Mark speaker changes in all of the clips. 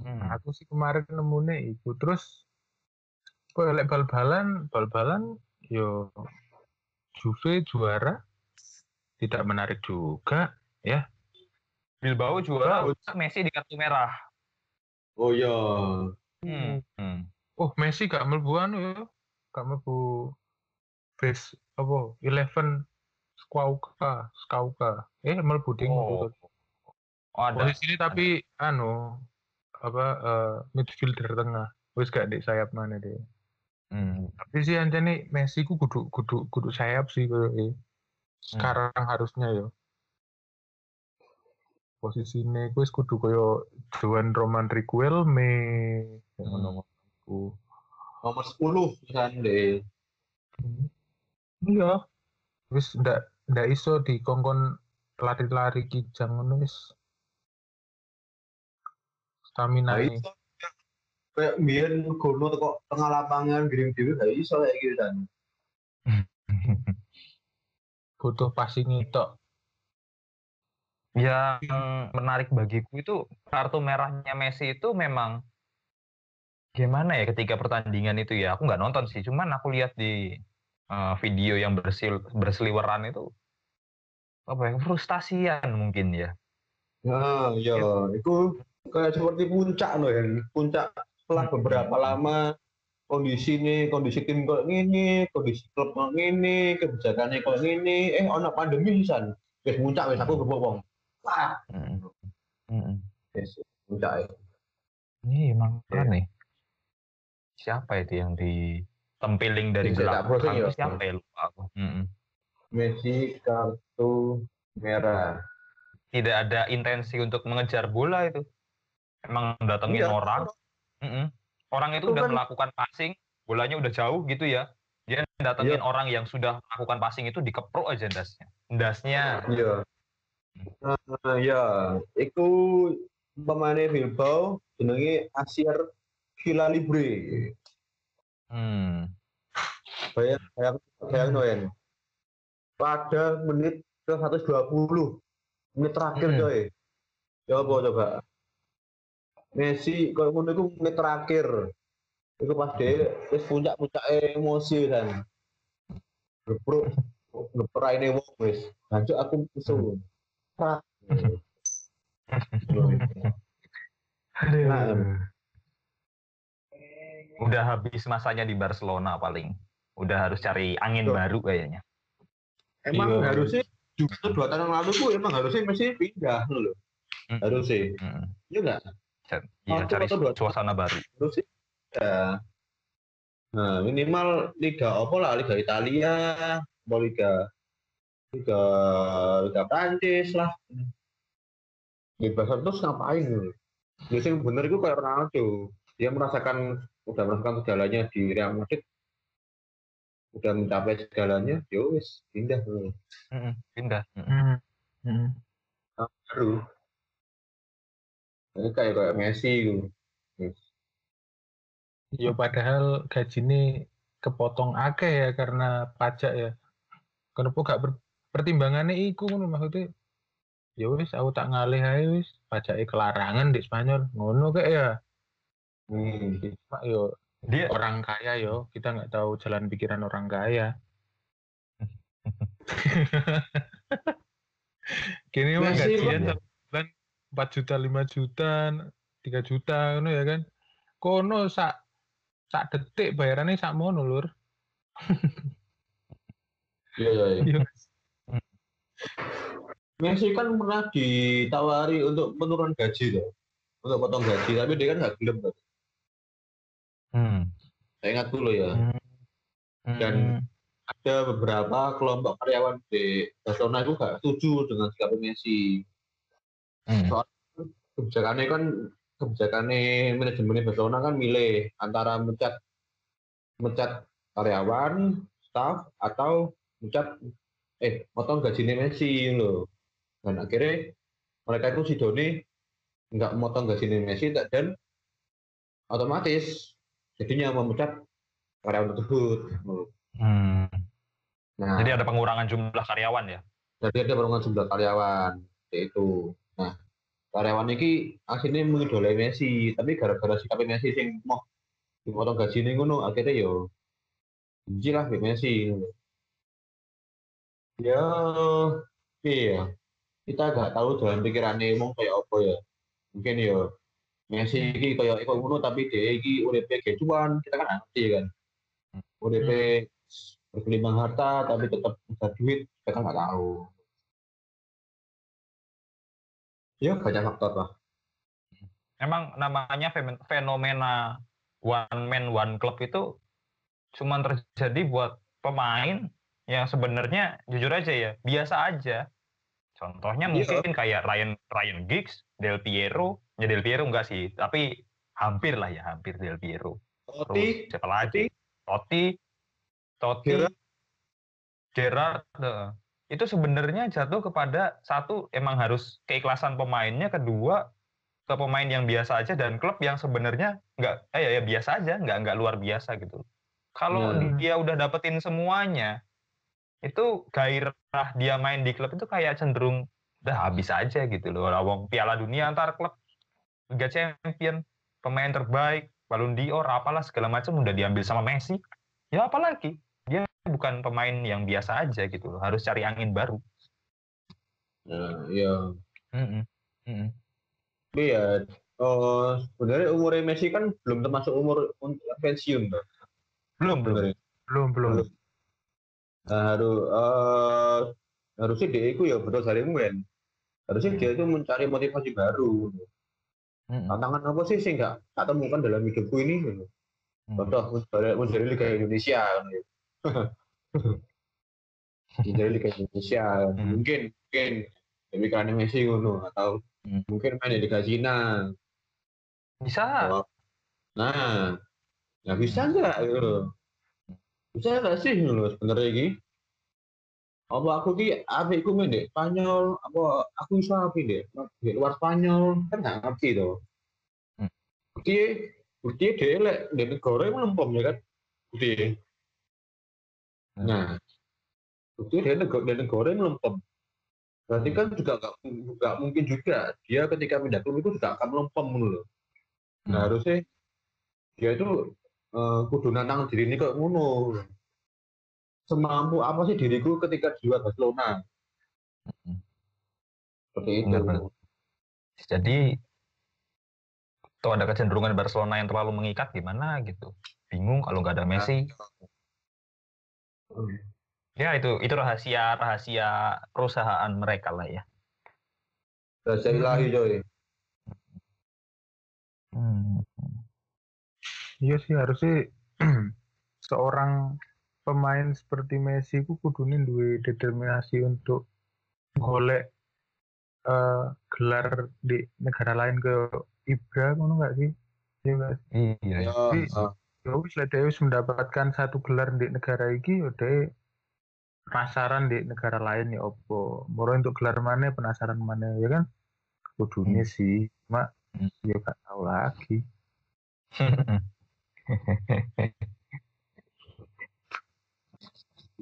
Speaker 1: Hmm.
Speaker 2: Nah, aku sih kemarin nemune iku terus kok lek bal-balan, bal-balan yo Juve juara tidak menarik juga ya.
Speaker 1: Bilbao juara, Messi di kartu merah.
Speaker 3: Oh iya.
Speaker 1: Hmm. Hmm.
Speaker 2: Oh, Messi gak mlebu anu ya. Gak mlebu base apa? Eleven Skauka, Skauka. Eh, mlebu ding.
Speaker 1: Oh. Oh, ada.
Speaker 2: Posisi ini tapi anu apa eh, midfielder tengah. Wis gak di sayap mana deh.
Speaker 1: Hmm.
Speaker 2: Tapi sih nih Messi ku kudu kudu kudu sayap sih koyo eh. Sekarang harusnya yo. Posisinya gue kudu koyo Juan Roman Riquelme
Speaker 1: Hmm.
Speaker 2: ngono ku.
Speaker 3: Nomor 10 kan deh.
Speaker 2: Iya. Wis ndak ndak iso dikongkon lari-lari kijang ngono wis. Stamina
Speaker 3: Nah,
Speaker 2: ini.
Speaker 3: Kayak biyen gono kok tengah lapangan giring dhewe gak iso kayak gitu kan.
Speaker 2: butuh passing itu.
Speaker 1: Yang menarik bagiku itu kartu merahnya Messi itu memang gimana ya ketika pertandingan itu ya aku nggak nonton sih cuman aku lihat di eh, video yang bersil berseliweran itu apa ya frustasian mungkin ya
Speaker 3: Nah, ya, itu kayak seperti puncak loh ya. Puncak setelah beberapa lama kondisi ini, kondisi tim kok ini, kondisi klub kok ini, kebijakannya kok ini, eh ono pandemi san. Wes puncak wes aku gebok Wah, yes, puncak. ya.
Speaker 1: Ini emang keren nih. Siapa itu yang dari
Speaker 3: tak browsing
Speaker 1: belakang?
Speaker 3: ya?
Speaker 1: Itu Siapa ya lupa aku.
Speaker 3: Messi kartu merah.
Speaker 1: Tidak ada intensi untuk mengejar bola itu. Emang datengin
Speaker 3: Iya.
Speaker 1: orang. Mm-mm. Orang itu
Speaker 3: Itu
Speaker 1: udah
Speaker 3: kan-
Speaker 1: melakukan passing, bolanya udah jauh gitu ya. Dia datengin
Speaker 3: Iya.
Speaker 1: orang yang sudah melakukan passing itu dikeprok aja dasnya. Dasnya.
Speaker 3: Iya. Nah, ya, iku pemainnya Bilbao jenenge Asier Villa Libre.
Speaker 1: Hmm.
Speaker 3: Bayang, bayang, bayang Noen. Pada menit ke 120, menit terakhir
Speaker 1: Hmm.
Speaker 3: coy. Coba coba. Messi kalau ngono iku menit terakhir. Iku pas dia wis puncak-puncak emosi kan. Gepruk ngepraine wong wis. Lanjut aku musuh. Prak. Nah,
Speaker 1: Udah habis masanya di Barcelona paling. Udah harus cari angin
Speaker 3: Tuh.
Speaker 1: baru kayaknya.
Speaker 3: emang
Speaker 2: Iya.
Speaker 3: harusnya juga dua tahun yang lalu tuh emang harusnya Messi pindah loh.
Speaker 1: Hmm.
Speaker 3: Harusnya.
Speaker 1: Hmm.
Speaker 3: Iya enggak?
Speaker 1: Iya,
Speaker 3: Waktu
Speaker 1: cari suasana baru.
Speaker 3: terus sih ya nah minimal liga apa lah liga Italia mau liga liga liga Prancis lah bebas terus ngapain biasanya bener itu kayak Ronaldo dia merasakan udah merasakan segalanya di Real Madrid udah mencapai segalanya ya wis pindah loh
Speaker 1: Mm-mm, Pindah. Mm-mm.
Speaker 2: Hmm. Hmm.
Speaker 3: baru kayak kayak Messi gitu
Speaker 2: Ya padahal gaji ini kepotong akeh ya karena pajak ya. Kenapa gak ber, pertimbangannya iku ngono maksudnya? Ya wis aku tak ngalih ae wis pajake kelarangan di Spanyol. Ngono kayak ya.
Speaker 3: hmm.
Speaker 2: Cuma yo
Speaker 1: Dia
Speaker 2: orang kaya yo, kita nggak tahu jalan pikiran orang kaya. Kini mah gajian 4 juta, 5 juta, 3 juta ngono ya kan. Kono sak sak detik bayarannya sak mono lur.
Speaker 3: iya iya iya.
Speaker 2: Iya.
Speaker 3: Messi kan pernah ditawari untuk menurun gaji loh. Untuk potong gaji, tapi dia kan nggak gelem. Bro.
Speaker 1: Hmm.
Speaker 3: Saya ingat dulu ya.
Speaker 1: Hmm.
Speaker 3: Dan- Ada beberapa kelompok karyawan di Barcelona itu nggak setuju dengan sikap Messi.
Speaker 1: Hmm.
Speaker 3: Kebijakannya kan kebijakannya manajemen Barcelona kan milih antara mencat mencat karyawan, staff atau mencat eh potong gajinya Messi loh. Dan akhirnya mereka itu si Doni nggak motong gajinya Messi tak- dan otomatis jadinya memecat karyawan tersebut.
Speaker 1: Hmm.
Speaker 3: Nah,
Speaker 1: Jadi ada pengurangan jumlah karyawan ya.
Speaker 3: jadi ada perungan jumlah karyawan yaitu. Karyawan iki akhirnya mengidolai Messi, tapi gara-gara sikap Messi sing mau dipotong gaji nih ngono akhirnya yo benci lah Messi. Ya, iya. Kita gak tahu jalan pikirannya emang kayak apa ya. Mungkin yo Messi iki kayak iku ngono tapi dia iki uripe gecuan, kita kan ngerti kan. Uripe berkelimpang harta tapi tetap bisa duit, kita kan nggak tahu. Ya banyak faktor lah.
Speaker 1: Emang namanya fenomena one man one club itu cuma terjadi buat pemain yang sebenarnya jujur aja ya biasa aja. Contohnya
Speaker 3: Iya.
Speaker 1: mungkin kayak Ryan Ryan Giggs, Del Piero, ya Del Piero enggak sih, tapi hampir lah ya hampir Del Piero.
Speaker 3: Totti,
Speaker 1: siapa lagi? Totti, Totti.
Speaker 3: Gerrard,
Speaker 1: eh, itu sebenarnya jatuh kepada satu emang harus keikhlasan pemainnya, kedua ke pemain yang biasa aja dan klub yang sebenarnya nggak eh ya, ya biasa aja, nggak nggak luar biasa gitu. Kalau
Speaker 3: Ya.
Speaker 1: dia udah dapetin semuanya, itu gairah dia main di klub itu kayak cenderung udah habis aja gitu loh. Lawang Piala Dunia antar klub, Liga Champion, pemain terbaik, Ballon d'Or, apalah segala macam udah diambil sama Messi. Ya apalagi bukan pemain yang biasa aja gitu loh, harus cari angin baru.
Speaker 3: Nah, ya.
Speaker 1: Mm-mm. Mm-mm.
Speaker 3: Tapi ya, eh sebenarnya umurnya Messi kan belum termasuk umur untuk pensiun.
Speaker 1: Belum belum.
Speaker 2: Belum, belum.
Speaker 3: Belum. Nah, harus eh harusnya dia itu ya betul dari kan. Harusnya dia itu mencari motivasi baru.
Speaker 1: Mm-mm.
Speaker 3: Tantangan apa sih sih nggak tak temukan dalam hidupku ini? gitu.
Speaker 1: Mm.
Speaker 3: Contoh mencari, mencari Liga Indonesia. gitu. mencari Liga Indonesia.
Speaker 1: Hmm.
Speaker 3: Mungkin mungkin tapi karena Messi ngono atau
Speaker 1: Hmm.
Speaker 3: mungkin main di Liga Cina.
Speaker 1: Bisa.
Speaker 3: Nah, nggak bisa nggak gitu. Bisa nggak sih gitu loh sebenarnya ini? Apa aku ki apa aku main di Spanyol? Apa aku bisa apa di di luar Spanyol? Kan nggak ngerti tuh.
Speaker 1: Hmm.
Speaker 3: Bukti, bukti dia lek di negara yang melempem ya kan? Bukti.
Speaker 1: Hmm.
Speaker 3: Nah, bukti dia negara di negara yang melempem. Berarti
Speaker 1: Hmm.
Speaker 3: kan juga nggak nggak mungkin juga dia ketika pindah klub itu juga akan melempem loh. Nah,
Speaker 1: Hmm.
Speaker 3: harusnya dia itu eh, kudu nantang diri ini kok ngono. Semampu apa sih diriku ketika di luar Barcelona?
Speaker 1: Hmm.
Speaker 3: Seperti itu.
Speaker 1: Benar-benar. Jadi tuh ada kecenderungan Barcelona yang terlalu mengikat gimana gitu. Bingung kalau nggak ada Messi.
Speaker 3: Hmm.
Speaker 1: Ya itu itu rahasia rahasia perusahaan mereka lah ya.
Speaker 3: Raja ilahi coy.
Speaker 1: Hmm.
Speaker 2: Iya sih harusnya seorang pemain seperti Messi ku kudune duwe determinasi untuk golek eh, gelar di negara lain ke Ibra ngono nggak sih? Iya nggak sih?
Speaker 1: Iya.
Speaker 3: Ya,
Speaker 2: wis lah wis mendapatkan satu gelar di negara iki ya dia penasaran di negara lain ya opo. Moro untuk gelar mana penasaran mana ya kan? Kudune
Speaker 1: Hmm.
Speaker 2: sih, mak
Speaker 1: Hmm.
Speaker 2: ya gak tahu lagi.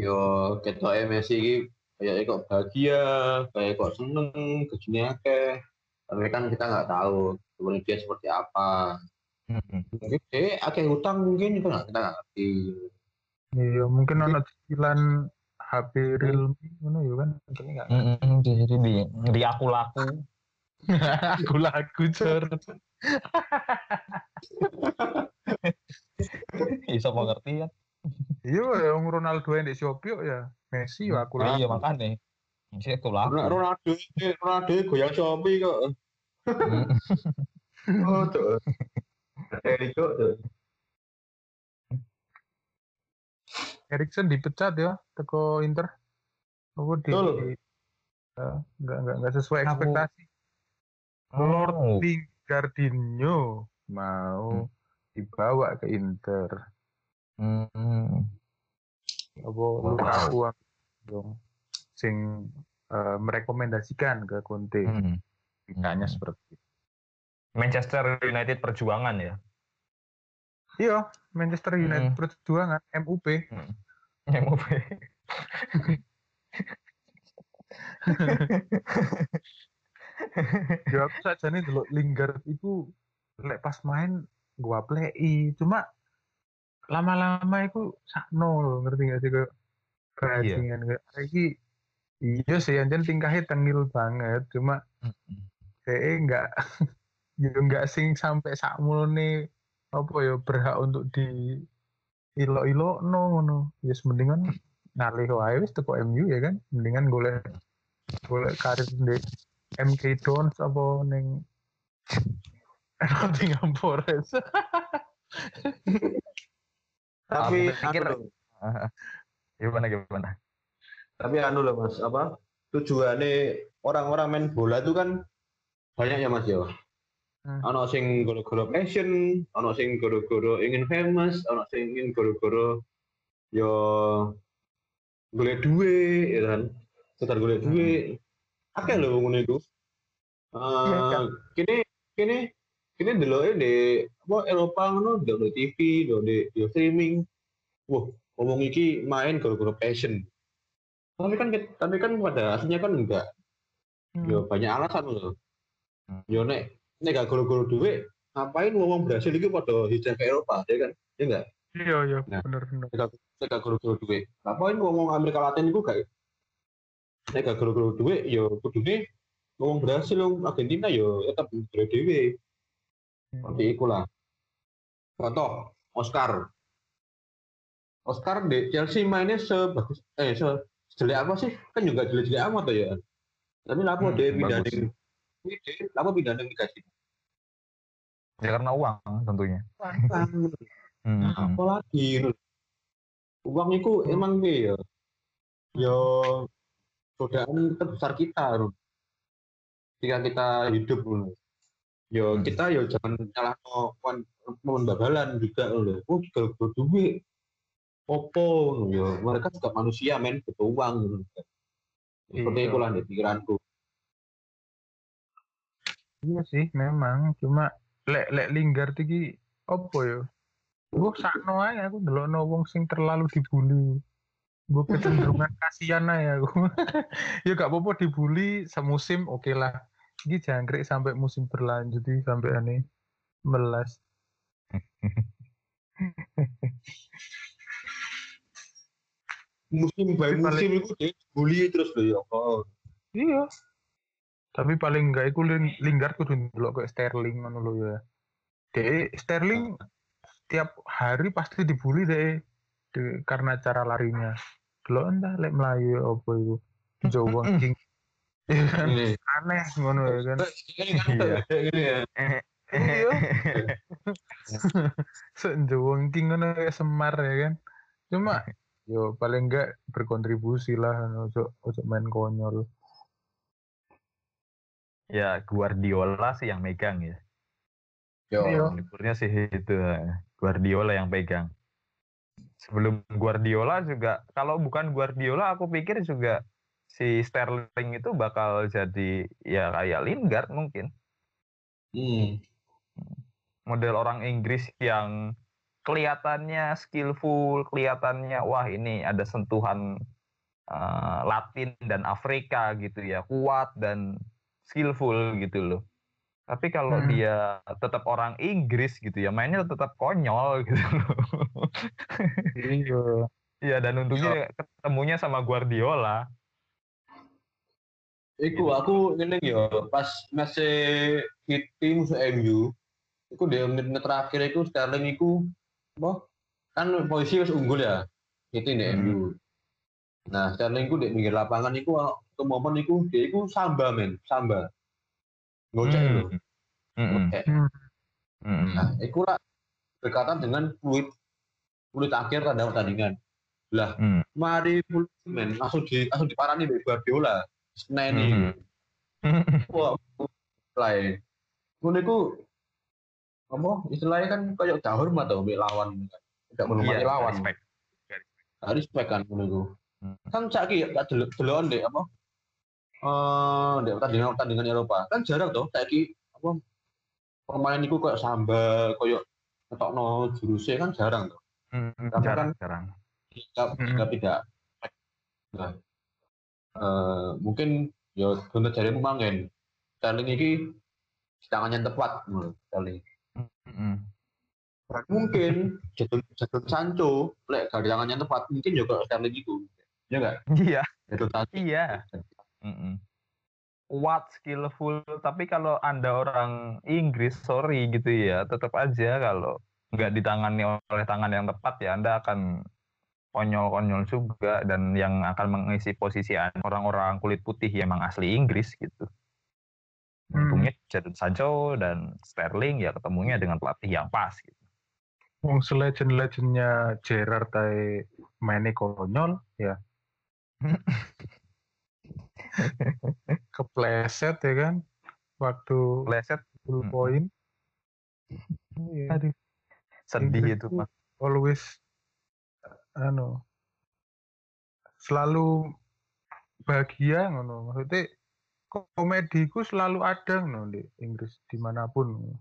Speaker 3: yo ketok Messi iki kayak kok bahagia, kayak kok seneng, gajinya akeh. Tapi kan kita nggak tahu sebenarnya dia seperti apa. Mungkin dia akeh hutang mungkin kita nggak kita nggak ngerti.
Speaker 2: Ya mungkin ono cicilan HP Realme ngono ya kan mungkin enggak.
Speaker 1: Mm-mm, Jadi di di aku laku.
Speaker 2: Aku lagu cer.
Speaker 1: Bisa mengerti kan?
Speaker 2: Iya yang Ronaldo yang di Shopee kok ya. Messi ya aku
Speaker 1: Iya
Speaker 2: lagu.
Speaker 1: makanya. Bisa aku laku.
Speaker 3: Ronaldo, Ronaldo goyang Shopee kok.
Speaker 1: Mm.
Speaker 3: Oh tuh. Eriko tuh.
Speaker 2: Erikson dipecat ya teko Inter. Apa di, eh, nggak nggak nggak sesuai
Speaker 1: Aku-
Speaker 2: ekspektasi.
Speaker 1: Oh,
Speaker 2: Lingardinho mau dibawa ke Inter.
Speaker 1: mm.
Speaker 2: Apa
Speaker 1: Wow.
Speaker 2: Lukaku dong sing eh, merekomendasikan ke Conte.
Speaker 1: Mm.
Speaker 2: Beritanya seperti itu.
Speaker 1: Manchester United perjuangan ya.
Speaker 2: Iya, Manchester United
Speaker 1: Mm.
Speaker 2: perjuangan MUP.
Speaker 1: MUP.
Speaker 2: Ya aku saja nih dulu Lingard itu lek pas main gua play cuma lama-lama itu sakno loh ngerti gak sih kayak bajingan kayak iki iya sih anjen tingkahnya tengil banget. Cuma kayak enggak ya enggak sing sampai nih apa ya berhak untuk di ilo-ilo no no ya yes, mendingan ngalih wae wis teko MU ya kan mendingan golek golek karir di MK Dons apa ning Nottingham Forest
Speaker 3: Tapi
Speaker 1: pikir-
Speaker 3: anu
Speaker 1: gimana gimana?
Speaker 3: tapi anu loh Mas, apa? Tujuannya orang-orang main bola itu kan banyak ya Mas ya.
Speaker 2: Hmm.
Speaker 3: Ono sing goro-goro passion, ono sing goro-goro ingin famous, ono sing ingin goro-goro yo golek duit ya kan. Sekedar golek
Speaker 2: Hmm.
Speaker 3: duit. Akeh lho ngono iku.
Speaker 2: Kan?
Speaker 3: kini kini kini deloke di apa Eropa ngono, di TV, di di streaming. Wah, ngomong iki main goro-goro passion. Tapi kan tapi kan pada aslinya kan enggak.
Speaker 2: Hmm.
Speaker 3: Yo banyak alasan loh.
Speaker 1: Hmm.
Speaker 3: Yo nek nek gak goro-goro duit, ngapain ngomong Brasil iki pada hijrah ke Eropa, ya kan? Ya enggak?
Speaker 2: iya iya
Speaker 3: Nah.
Speaker 2: bener bener
Speaker 3: Nek gak- goro-goro duit. Ngapain ngomong Amerika Latin iku gak nek gak goro-goro duit yo kudune ngomong Brasil ngomong Argentina yo tetep goro dhewe. Seperti itu lah. Contoh, Oscar. Oscar di Chelsea mainnya sebagus eh se jelek apa sih? Kan juga jelek-jelek amat tuh ya. Tapi lapo
Speaker 1: Hmm,
Speaker 3: dia pindah ning Liga Cina.
Speaker 1: Ya karena uang tentunya. Hmm.
Speaker 3: Nah, apalagi. Uang itu emang piye ya? Yo godaan terbesar kita Run. Ketika kita hidup dulu. Yo
Speaker 1: Hmm.
Speaker 3: kita yo jangan nyalah momen babalan juga loh. Oh, kalau duit. Opo, yo mereka juga manusia men butuh uang. Seperti
Speaker 2: Iya.
Speaker 3: itu lah di pikiranku.
Speaker 2: Iya sih, memang. Cuma lek lek Lingard iki apa ya? Gue sakno ae aku ndelokno wong sing terlalu dibully. Gue kecenderungan kasihan aja aku. ya gak apa-apa dibully semusim oke lah. Iki jangkrik sampai musim berlanjut sampai aneh melas.
Speaker 3: Musim by musim itu dia bully terus loh ya. Oh,
Speaker 2: Iya. Tapi paling enggak iku Lin- Lingard kudu ndelok kayak Sterling ngono lho ya. Dek Sterling tiap hari pasti dibully deh de- karena cara larinya. Delok entah lek melayu apa itu. Jawa King. Aneh ngono ya kan.
Speaker 3: Kan
Speaker 1: Iya.
Speaker 3: ya.
Speaker 2: Iya. Jawa King ngono kayak Semar ya kan. Cuma yo paling enggak berkontribusi lah ojo ojo main konyol.
Speaker 1: Ya Guardiola sih yang megang ya.
Speaker 3: Yo.
Speaker 1: Liverpoolnya sih itu Guardiola yang pegang. Sebelum Guardiola juga kalau bukan Guardiola aku pikir juga si Sterling itu bakal jadi ya kayak Lingard mungkin
Speaker 3: Hmm.
Speaker 1: model orang Inggris yang kelihatannya skillful, kelihatannya wah ini ada sentuhan eh, Latin dan Afrika gitu ya, kuat dan skillful gitu loh. Tapi kalau
Speaker 2: Hmm.
Speaker 1: dia tetap orang Inggris gitu ya, mainnya tetap konyol gitu loh.
Speaker 2: Iya.
Speaker 1: Iya dan untungnya ketemunya sama Guardiola.
Speaker 3: Iku aku ini yo pas masih City musuh MU. Iku di menit terakhir iku Sterling iku apa? Kan posisi wis unggul ya. City di
Speaker 1: Hmm.
Speaker 3: MU. Nah, Sterling iku di pinggir lapangan iku ke momen iku dia iku samba men, samba. Gocek
Speaker 1: Hmm.
Speaker 3: lho.
Speaker 1: Mm-mm.
Speaker 3: Gocek.
Speaker 1: Mm-mm.
Speaker 3: Nah, iku lah berkaitan dengan fluid fluid akhir tanda pertandingan. Lah,
Speaker 1: Mm.
Speaker 3: mari fluid men langsung di langsung diparani mbek Guardiola. Seneni.
Speaker 1: Mhm.
Speaker 3: Wah, lain. Ngono iku apa istilahnya kan kayak gak hormat tau mbek lawan. Tidak menghormati
Speaker 1: Iya,
Speaker 3: lawan.
Speaker 1: respect.
Speaker 3: Gak respect kan ngono iku.
Speaker 1: Hmm.
Speaker 3: Kan saiki gak delok dek apa? Eh, dek pertandingan pertandingan Eropa. Kan jarang toh saiki apa pemain iku kayak samba, kayak ngetokno jurusnya kan jarang toh.
Speaker 1: Mm,
Speaker 3: Karena
Speaker 1: jarang,
Speaker 3: kan-
Speaker 1: jarang.
Speaker 3: Jika,
Speaker 2: Hmm.
Speaker 3: jika tidak nah, eh, mungkin ya bener jarimu mangen Sterling ini tangan yang tepat Sterling.
Speaker 1: Mm.
Speaker 3: Mungkin jadul jadul Sancho lek gak tangan yang tepat mungkin juga Sterling itu. Ya enggak?
Speaker 1: Iya,
Speaker 3: Jadul Sancho.
Speaker 1: iya. Mm-mm. Kuat, skillful, tapi kalau anda orang Inggris, sorry gitu ya, tetap aja kalau nggak ditangani oleh tangan yang tepat ya anda akan konyol-konyol juga dan yang akan mengisi posisi orang-orang kulit putih yang emang asli Inggris gitu.
Speaker 2: Hmm.
Speaker 1: Untungnya Jadon Sancho dan Sterling ya ketemunya dengan pelatih yang pas gitu.
Speaker 2: Wong selegend-legendnya Gerrard tay mainnya konyol ya. Kepleset ya kan waktu
Speaker 1: Leset
Speaker 2: full
Speaker 1: Mm-mm.
Speaker 2: point. Iya.
Speaker 1: Aduh. sedih
Speaker 2: Inggris
Speaker 1: itu Pak.
Speaker 2: always anu selalu bahagia ngono maksudnya komediku selalu ada ngono di Inggris di mana pun